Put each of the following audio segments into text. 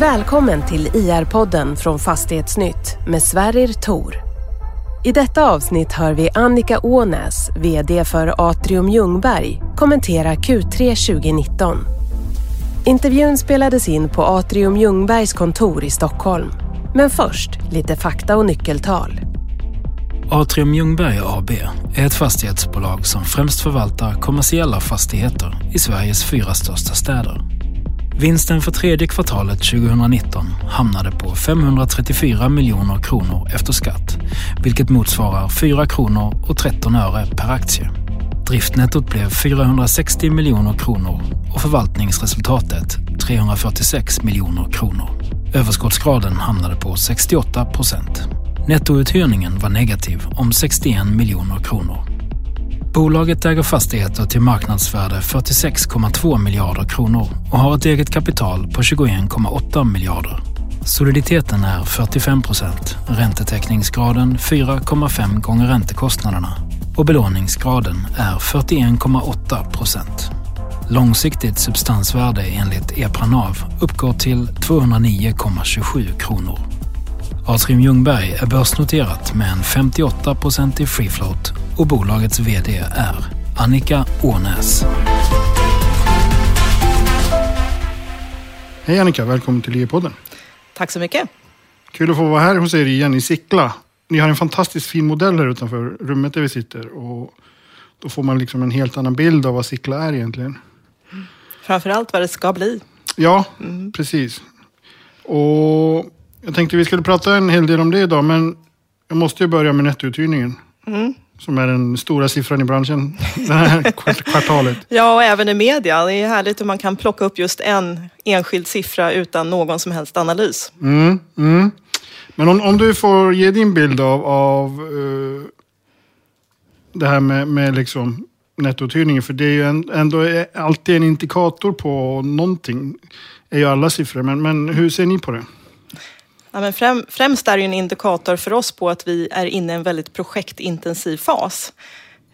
Välkommen till IR-podden från Fastighetsnytt med Sverrir Tor. I detta avsnitt hör vi Annika Ånäs, VD för Atrium Ljungberg, kommentera Q3 2019. Intervjun spelades in på Atrium Ljungbergs kontor i Stockholm. Men först lite fakta och nyckeltal. Atrium Ljungberg AB är ett fastighetsbolag som främst förvaltar kommersiella fastigheter i Sveriges fyra största städer. Vinsten för tredje kvartalet 2019 hamnade på 534 miljoner kronor efter skatt, vilket motsvarar 4 kronor och 13 öre per aktie. Driftnettot blev 460 miljoner kronor och förvaltningsresultatet 346 miljoner kronor. Överskottsgraden hamnade på 68 procent. Nettouthyrningen var negativ om 61 miljoner kronor. Bolaget äger fastigheter till marknadsvärde 46,2 miljarder kronor och har ett eget kapital på 21,8 miljarder. Soliditeten är 45 procent, räntetäckningsgraden 4,5 gånger räntekostnaderna och belåningsgraden är 41,8 procent. Långsiktigt substansvärde enligt EPRA NAV uppgår till 209,27 kronor. Atrium Ljungberg är börsnoterat med en 58% i free float och bolagets VD är Annika Ånäs. Hej Annika, välkommen till IE-podden. Tack så mycket. Kul att få vara här hos er igen i Sickla. Ni har en fantastiskt fin modell här utanför rummet där vi sitter. Och då får man liksom en helt annan bild av vad Sickla är egentligen. Framförallt vad det ska bli. Ja, mm. precis. Och jag tänkte vi skulle prata en hel del om det idag, men jag måste ju börja med nettouthyrningen. Mm. Som är den stora siffran i branschen det här kvartalet. Ja, och även i media. Det är härligt hur man kan plocka upp just en enskild siffra utan någon som helst analys. Mm, mm. Men om, om du får ge din bild av, av uh, det här med, med liksom nettouthyrningen. För det är ju en, ändå alltid en indikator på någonting. är ju alla siffror. Men, men hur ser ni på det? Ja, men främ, främst är det en indikator för oss på att vi är inne i en väldigt projektintensiv fas.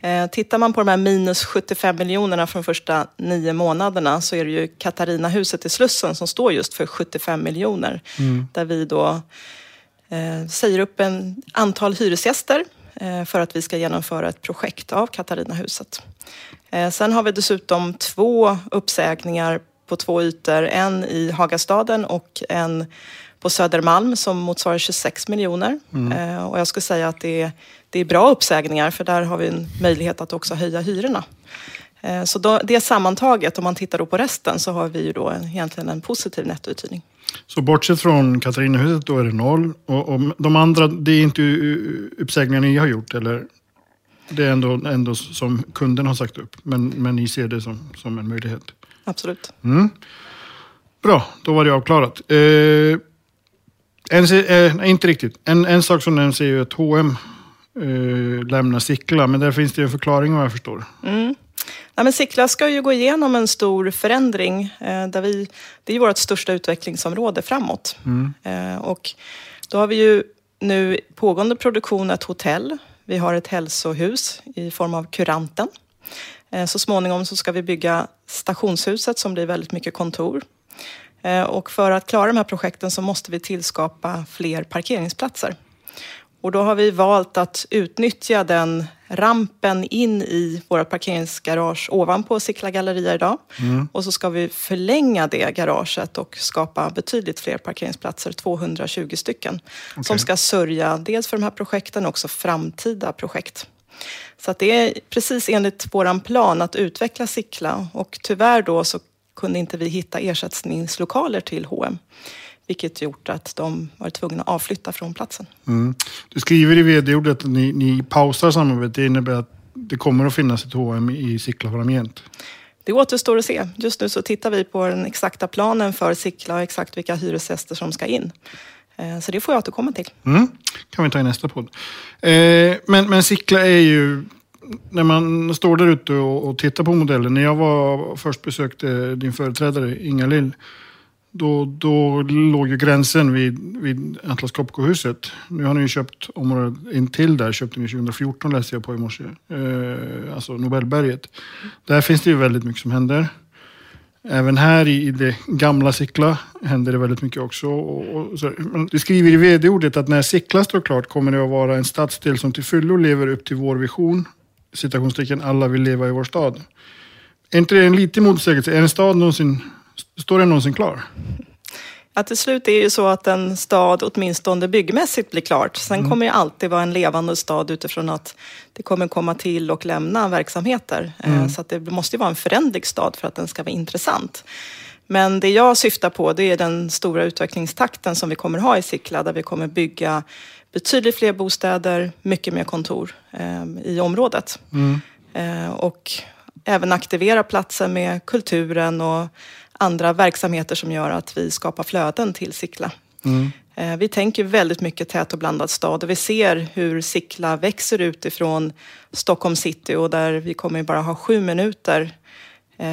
Eh, tittar man på de här minus 75 miljonerna från första nio månaderna så är det ju Katarinahuset i Slussen som står just för 75 miljoner. Mm. Där vi då eh, säger upp en antal hyresgäster eh, för att vi ska genomföra ett projekt av Katarinahuset. Eh, sen har vi dessutom två uppsägningar på två ytor. En i Hagastaden och en på Södermalm som motsvarar 26 miljoner. Mm. Eh, och jag skulle säga att det är, det är bra uppsägningar för där har vi en möjlighet att också höja hyrorna. Eh, så då, det sammantaget, om man tittar på resten, så har vi ju då egentligen en positiv nettouthyrning. Så bortsett från Katarinahuset, då är det noll. Och, och de andra, det är inte uppsägningar ni har gjort, eller? Det är ändå, ändå som kunden har sagt upp, men, men ni ser det som, som en möjlighet? Absolut. Mm. Bra, då var det avklarat. Eh, en, eh, inte riktigt. En, en sak som nämns är ju att H&M eh, lämnar Sickla, men där finns det en förklaring vad jag förstår. Mm. Ja, men Sickla ska ju gå igenom en stor förändring. Eh, där vi, det är vårt största utvecklingsområde framåt. Mm. Eh, och då har vi ju nu pågående produktion ett hotell. Vi har ett hälsohus i form av Kuranten. Eh, så småningom så ska vi bygga stationshuset som blir väldigt mycket kontor. Eh, och för att klara de här projekten så måste vi tillskapa fler parkeringsplatser. Och då har vi valt att utnyttja den rampen in i våra parkeringsgarage ovanpå Sickla galleria idag. Mm. Och så ska vi förlänga det garaget och skapa betydligt fler parkeringsplatser, 220 stycken. Okay. Som ska sörja dels för de här projekten och också framtida projekt. Så att det är precis enligt våran plan att utveckla Sickla och tyvärr då så kunde inte vi hitta ersättningslokaler till H&M vilket gjort att de var tvungna att avflytta från platsen. Mm. Du skriver i vd-ordet att ni, ni pausar samarbetet. Det innebär att det kommer att finnas ett H&M i Sickla framgent? Det återstår att se. Just nu så tittar vi på den exakta planen för Sickla och exakt vilka hyresgäster som ska in. Eh, så det får jag återkomma till. Mm. kan vi ta i nästa podd. Eh, men, men Sickla är ju när man står där ute och, och tittar på modellen. När jag var, först besökte din företrädare Inga-Lill. Då, då låg ju gränsen vid, vid Atlas Copco-huset. Nu har ni ju köpt området intill där. Köpte ni 2014 läste jag på i morse. Eh, alltså Nobelberget. Där finns det ju väldigt mycket som händer. Även här i det gamla Sickla händer det väldigt mycket också. Och, och så, du skriver i vd-ordet att när Sickla står klart kommer det att vara en stadsdel som till fullo lever upp till vår vision. Citationstecken, alla vill leva i vår stad. Är inte det en liten motsägelse? Är en stad någonsin, står den någonsin klar? Att till slut är det ju så att en stad åtminstone byggmässigt blir klart. Sen mm. kommer det alltid vara en levande stad utifrån att det kommer komma till och lämna verksamheter. Eh, mm. Så att det måste ju vara en förändlig stad för att den ska vara intressant. Men det jag syftar på det är den stora utvecklingstakten som vi kommer ha i Sickla där vi kommer bygga betydligt fler bostäder, mycket mer kontor eh, i området. Mm. Eh, och även aktivera platsen med kulturen och andra verksamheter som gör att vi skapar flöden till Sickla. Mm. Eh, vi tänker väldigt mycket tät och blandad stad och vi ser hur Sickla växer utifrån Stockholm city och där vi kommer bara ha sju minuter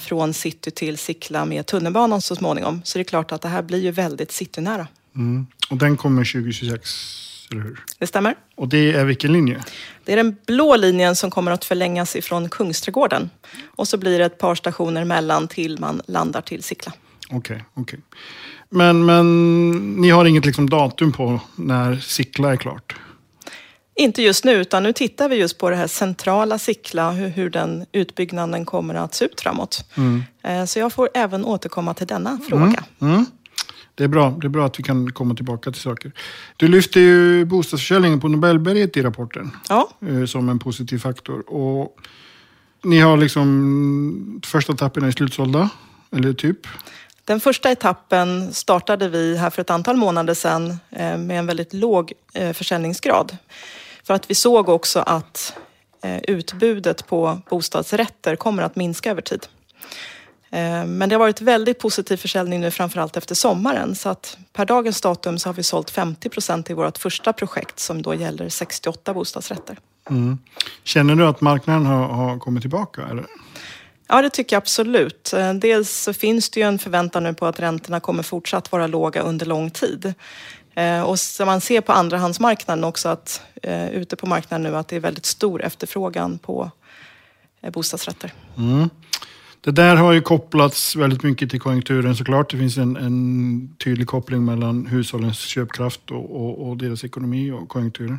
från city till Sickla med tunnelbanan så småningom. Så det är klart att det här blir ju väldigt citynära. Mm. Och den kommer 2026? eller hur? Det stämmer. Och det är vilken linje? Det är den blå linjen som kommer att förlängas ifrån Kungsträdgården. Och så blir det ett par stationer mellan till man landar till Sickla. Okej, okay, okej. Okay. Men, men ni har inget liksom datum på när Sickla är klart? Inte just nu, utan nu tittar vi just på det här centrala Sickla, hur, hur den utbyggnaden kommer att se ut framåt. Mm. Eh, så jag får även återkomma till denna fråga. Mm. Mm. Det är bra. Det är bra att vi kan komma tillbaka till saker. Du lyfter ju bostadsförsäljningen på Nobelberget i rapporten. Ja. Eh, som en positiv faktor. Och ni har liksom första etappen är slutsålda, eller typ? Den första etappen startade vi här för ett antal månader sedan eh, med en väldigt låg eh, försäljningsgrad. För att vi såg också att eh, utbudet på bostadsrätter kommer att minska över tid. Men det har varit väldigt positiv försäljning nu framförallt efter sommaren så att per dagens datum så har vi sålt 50 procent i vårt första projekt som då gäller 68 bostadsrätter. Mm. Känner du att marknaden har, har, kommit tillbaka? Eller? Ja, det tycker jag absolut. Eh, dels så finns det ju en förväntan nu på att räntorna kommer fortsatt vara låga under lång tid. Eh, och så man ser på andrahandsmarknaden också att eh, ute på marknaden nu att det är väldigt stor efterfrågan på bostadsrätter. Mm. Det där har ju kopplats väldigt mycket till konjunkturen såklart. Det finns en, en tydlig koppling mellan hushållens köpkraft och, och, och, deras ekonomi och konjunkturen.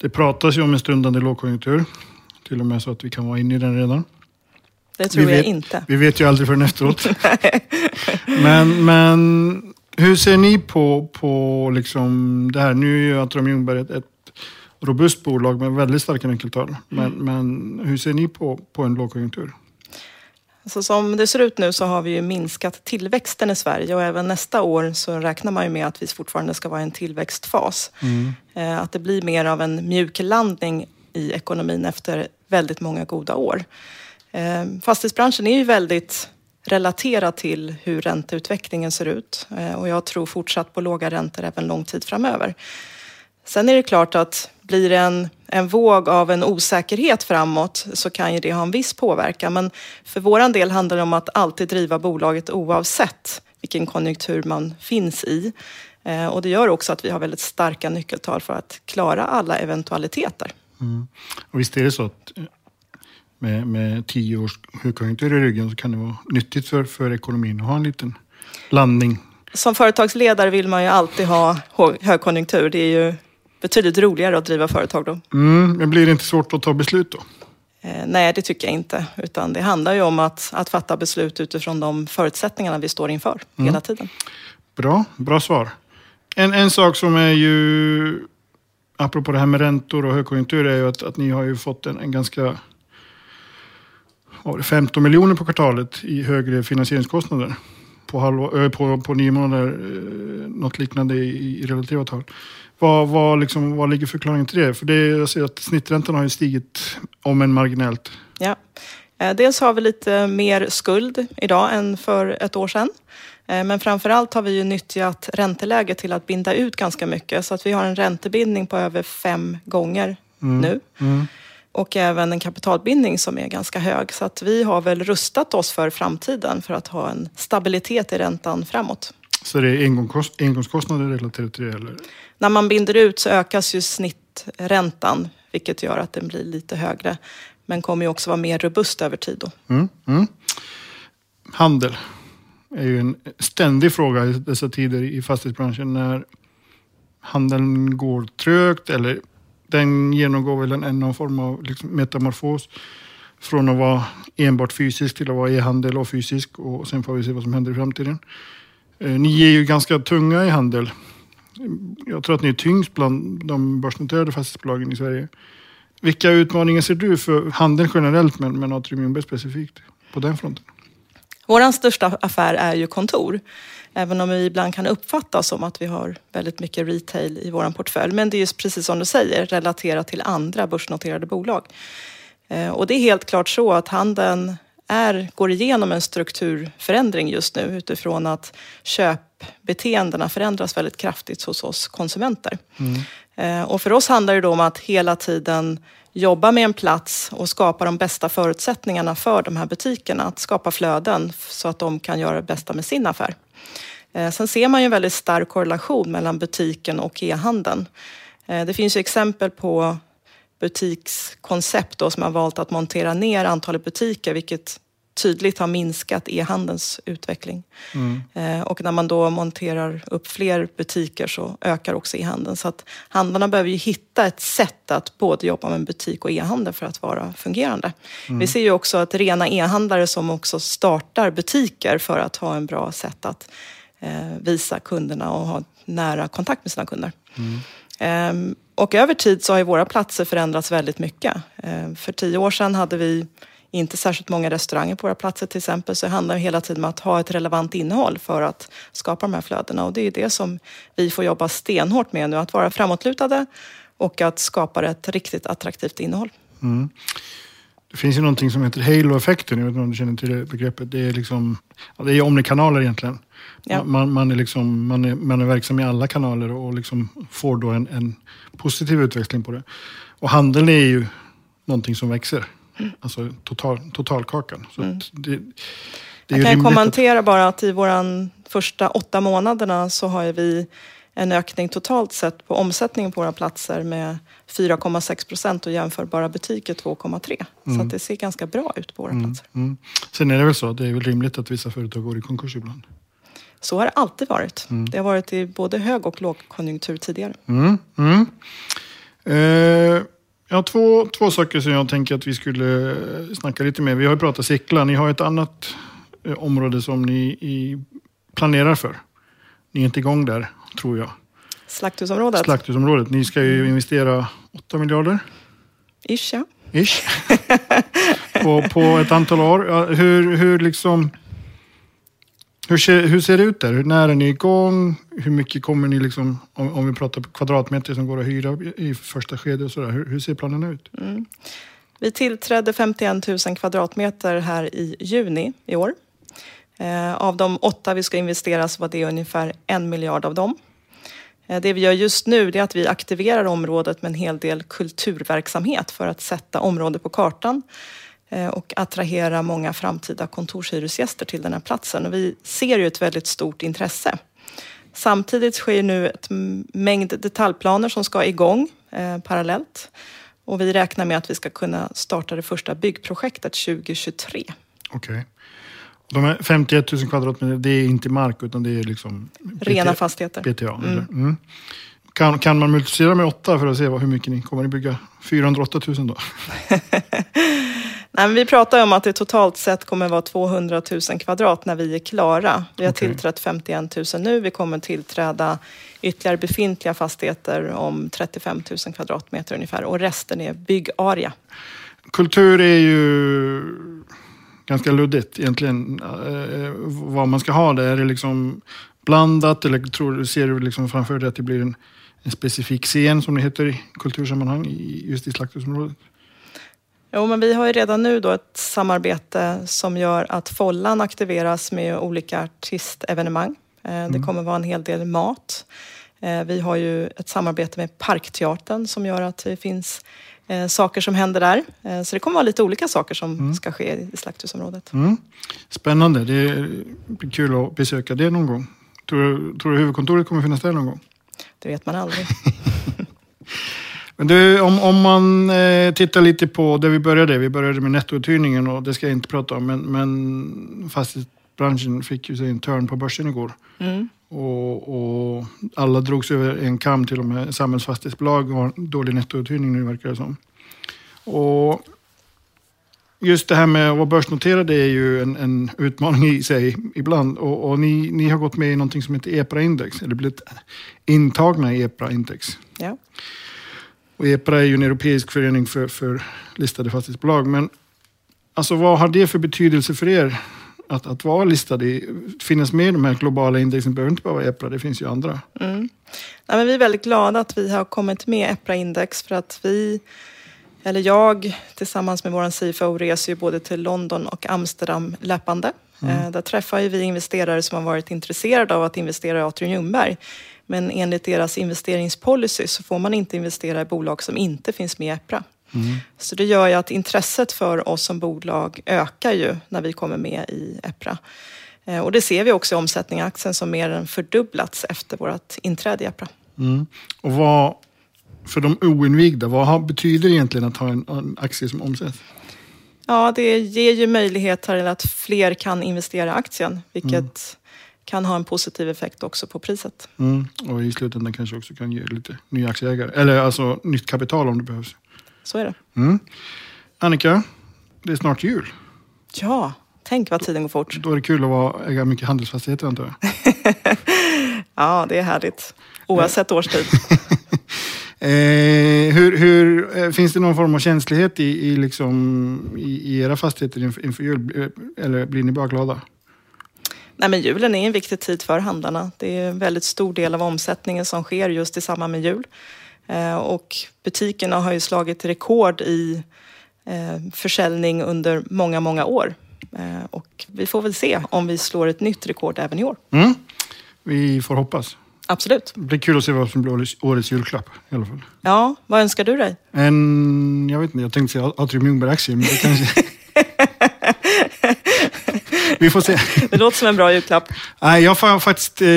Det pratas ju om en stundande lågkonjunktur. Till och med så att vi kan vara inne i den redan. Det tror vet, jag inte. Vi vet ju aldrig förrän efteråt. men, men hur ser ni på, på liksom det här? Nu är ju Atrium Ljungberg ett, ett robust bolag med väldigt starka nyckeltal. Men, mm. men hur ser ni på, på en lågkonjunktur? Så som det ser ut nu så har vi ju minskat tillväxten i Sverige och även nästa år så räknar man ju med att vi fortfarande ska vara i en tillväxtfas. Mm. Eh, att det blir mer av en mjuk landning i ekonomin efter väldigt många goda år. Ehm, fastighetsbranschen är ju väldigt relaterad till hur ränteutvecklingen ser ut eh, och jag tror fortsatt på låga räntor även lång tid framöver. Sen är det klart att blir det en, en våg av en osäkerhet framåt så kan ju det ha en viss påverkan. Men för våran del handlar det om att alltid driva bolaget oavsett vilken konjunktur man finns i. Eh, och det gör också att vi har väldigt starka nyckeltal för att klara alla eventualiteter. Mm. Och visst är det så att eh, med, med tio års högkonjunktur i ryggen så kan det vara nyttigt för, för ekonomin att ha en liten landning som företagsledare vill man ju alltid ha högkonjunktur. Det är ju betydligt roligare att driva företag då. Mm, men blir det inte svårt att ta beslut då? Eh, nej, det tycker jag inte. Utan det handlar ju om att, att fatta beslut utifrån de förutsättningarna vi står inför mm. hela tiden. Bra, bra svar. En, en sak som är ju, apropå det här med räntor och högkonjunktur, är ju att, att ni har ju fått en, en ganska 15 miljoner på kvartalet i högre finansieringskostnader på, halv, på, på nio månader, något liknande i, i relativa tal. Vad, vad, liksom, vad ligger förklaringen till det? För det, jag ser att snitträntan har ju stigit, om än marginellt. Ja. Eh, dels har vi lite mer skuld idag än för ett år sedan. Eh, men framför allt har vi ju nyttjat ränteläget till att binda ut ganska mycket. Så att vi har en räntebindning på över fem gånger mm. nu. Mm. Och även en kapitalbindning som är ganska hög. Så att vi har väl rustat oss för framtiden för att ha en stabilitet i räntan framåt. Så det är engångskostnader relaterat till det? Eller? När man binder ut så ökas ju snitträntan, vilket gör att den blir lite högre. Men kommer ju också vara mer robust över tid då. Mm, mm. handel är ju en ständig fråga i dessa tider i fastighetsbranschen. När handeln går trögt eller den genomgår väl en, någon form av liksom metamorfos. Från att vara enbart fysisk till att vara e-handel och fysisk. Och sen får vi se vad som händer i framtiden. Eh, ni är ju ganska tunga i handel. Jag tror att ni är tyngst bland de börsnoterade fastighetsbolagen i Sverige. Vilka utmaningar ser du för handeln generellt men, men Atrium Ljungberg specifikt på den fronten? Vår största affär är ju kontor. Även om vi ibland kan uppfatta som att vi har väldigt mycket retail i vår portfölj. Men det är just precis som du säger, relaterat till andra börsnoterade bolag. Eh, och det är helt klart så att handeln är, går igenom en strukturförändring just nu utifrån att köpbeteendena förändras väldigt kraftigt hos oss konsumenter. Mm. Eh, och för oss handlar det då om att hela tiden jobba med en plats och skapa de bästa förutsättningarna för de här butikerna. Att skapa flöden så att de kan göra det bästa med sin affär. Eh, sen ser man ju en väldigt stark korrelation mellan butiken och e-handeln. Eh, det finns ju exempel på butikskoncept då, som har valt att montera ner antalet butiker, vilket tydligt har minskat e-handelns utveckling. Mm. Eh, och när man då monterar upp fler butiker så ökar också e-handeln. Så att handlarna behöver ju hitta ett sätt att både jobba med butik och e-handel för att vara fungerande. Mm. Vi ser ju också att rena e-handlare som också startar butiker för att ha en bra sätt att eh, visa kunderna och ha nära kontakt med sina kunder. Mm. Um, och över tid så har ju våra platser förändrats väldigt mycket. Uh, för tio år sedan hade vi inte särskilt många restauranger på våra platser till exempel. Så det handlar hela tiden om att ha ett relevant innehåll för att skapa de här flödena. Och det är det som vi får jobba stenhårt med nu. Att vara framåtlutade och att skapa ett riktigt attraktivt innehåll. Mm. Det finns ju någonting som heter halo-effekten, jag vet inte om du känner till det begreppet. Det är, liksom, det är omnikanaler egentligen. Ja. Man, man, är liksom, man, är, man är verksam i alla kanaler och liksom får då en, en positiv utveckling på det. Och handeln är ju någonting som växer. Alltså total, totalkakan. Så mm. det, det jag kan kommentera att... bara att i våra första åtta månaderna så har vi en ökning totalt sett på omsättningen på våra platser med 4,6 procent och jämförbara butiker 2,3. Mm. Så att det ser ganska bra ut på våra mm. platser. Mm. Sen är det väl så, det är väl rimligt att vissa företag går i konkurs ibland? Så har det alltid varit. Mm. Det har varit i både hög och lågkonjunktur tidigare. Mm. Mm. Eh, jag har två, två saker som jag tänker att vi skulle snacka lite mer. Vi har ju pratat Sickla. Ni har ett annat eh, område som ni i, planerar för. Ni är inte igång där, tror jag. Slakthusområdet. Slakthusområdet. Ni ska ju investera 8 miljarder. Ish, ja. Ish. på, på ett antal år. Hur, hur liksom... Hur ser, hur ser det ut där? När är ni igång? Hur mycket kommer ni, liksom, om, om vi pratar på kvadratmeter som går att hyra i första skedet och sådär. Hur, hur ser planen ut? Mm. Vi tillträdde 51 000 kvadratmeter här i juni i år. Eh, av de åtta vi ska investera så var det ungefär en miljard av dem. Eh, det vi gör just nu är att vi aktiverar området med en hel del kulturverksamhet för att sätta området på kartan och attrahera många framtida kontorshyresgäster till den här platsen. Och vi ser ju ett väldigt stort intresse. Samtidigt sker nu ett mängd detaljplaner som ska igång eh, parallellt. Och vi räknar med att vi ska kunna starta det första byggprojektet 2023. Okej. Okay. De här 51 000 kvadratmeter, det är inte mark utan det är liksom... Rena fastigheter. BTA, mm. Mm. Kan, kan man multiplicera med 8 för att se vad, hur mycket ni kommer att bygga? 408 000 då? Nej, vi pratar om att det totalt sett kommer vara 200 000 kvadrat när vi är klara. Vi har okay. tillträtt 51 000 nu. Vi kommer tillträda ytterligare befintliga fastigheter om 35 000 kvadratmeter ungefär och resten är byggarea. Kultur är ju ganska luddigt egentligen eh, vad man ska ha det. Är det liksom blandat eller tror, ser du liksom framför dig att det blir en, en specifik scen som det heter i kultursammanhang just i slakthusområdet? Jo, men vi har ju redan nu då ett samarbete som gör att Follan aktiveras med olika artistevenemang. Eh, det mm. kommer vara en hel del mat. Eh, vi har ju ett samarbete med Parkteatern som gör att det finns eh, saker som händer där. Eh, så det kommer vara lite olika saker som mm. ska ske i slakthusområdet. Mm. Spännande. Det blir kul att besöka det någon gång. Tror du, tror du huvudkontoret kommer finnas där någon gång? Det vet man aldrig. Men du, om, om man eh, tittar lite på där vi började. Vi började med nettouthyrningen och det ska jag inte prata om. Men, men fastighetsbranschen fick ju sig en törn på börsen igår. Mm. Och, och alla drogs över en kam, till och med samhällsfastighetsbolag har dålig nettouthyrning nu verkar det som. Och just det här med att vara börsnoterad är ju en, en utmaning i sig ibland. Och, och ni, ni, har gått med i någonting som heter EPRA-index, eller blivit intagna i EPRA-index. Ja. Och EPRA är ju en europeisk förening för, för listade fastighetsbolag. Men alltså, vad har det för betydelse för er? Att, att vara listad i, finnas med i de här globala indexen behöver inte bara vara EPRA, det finns ju andra. Mm. Ja, men vi är väldigt glada att vi har kommit med EPRA-index för att vi eller jag tillsammans med vår CFO reser ju både till London och Amsterdam löpande. Mm. Eh, där träffar vi investerare som har varit intresserade av att investera i Atrium Ljungberg. Men enligt deras investeringspolicy så får man inte investera i bolag som inte finns med i EPRA. Mm. Så det gör ju att intresset för oss som bolag ökar ju när vi kommer med i EPRA. Eh, och det ser vi också i omsättningen i aktien som mer än fördubblats efter vårt inträde i EPRA. Mm. Och vad, för de oinvigda, vad betyder det egentligen att ha en, en aktie som omsätts? Ja, det ger ju möjlighet till att fler kan investera i aktien, vilket mm. Kan ha en positiv effekt också på priset. Mm. Och i slutändan kanske också kan ge lite nya aktieägare, eller alltså nytt kapital om det behövs. Så är det. Mm. Annika, det är snart jul. Ja, tänk vad tiden går fort. Då är det kul att vara, äga mycket handelsfastigheter antar jag? ja, det är härligt. Oavsett årstid. Eh, hur, hur, eh, finns det någon form av känslighet i, i, liksom, i, i era fastigheter inför, inför jul? Eller blir ni bara glada? Nej, men julen är en viktig tid för handlarna. Det är en väldigt stor del av omsättningen som sker just i samband med jul. Eh, och butikerna har ju slagit rekord i eh, försäljning under många, många år. Eh, och vi får väl se om vi slår ett nytt rekord även i år. Mm. Vi får hoppas. Absolut. Det blir kul att se vad som blir årets julklapp i alla fall. Ja, vad önskar du dig? En, jag vet inte, jag tänkte säga Atrium Ljungberg-aktie, men det kanske... Vi får se. Det låter som en bra julklapp. Nej, jag har faktiskt, eh,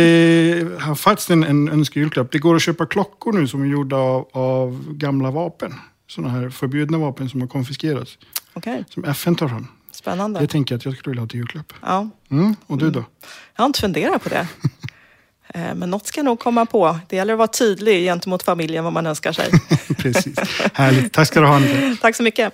har faktiskt en, en önskejulklapp. Det går att köpa klockor nu som är gjorda av, av gamla vapen. Sådana här förbjudna vapen som har konfiskerats. Okay. Som FN tar fram. Spännande. Det tänker jag att jag skulle vilja ha till julklapp. Ja. Mm, och du då? Jag har inte funderat på det. Eh, men något ska nog komma på. Det gäller att vara tydlig gentemot familjen vad man önskar sig. Precis. Härligt. Tack ska du ha Annika. Tack så mycket.